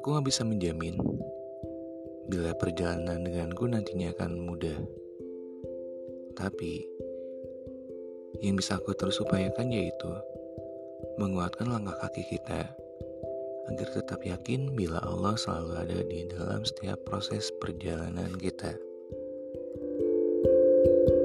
Aku gak bisa menjamin bila perjalanan denganku nantinya akan mudah. Tapi, yang bisa aku terus upayakan yaitu menguatkan langkah kaki kita agar tetap yakin bila Allah selalu ada di dalam setiap proses perjalanan kita. thank you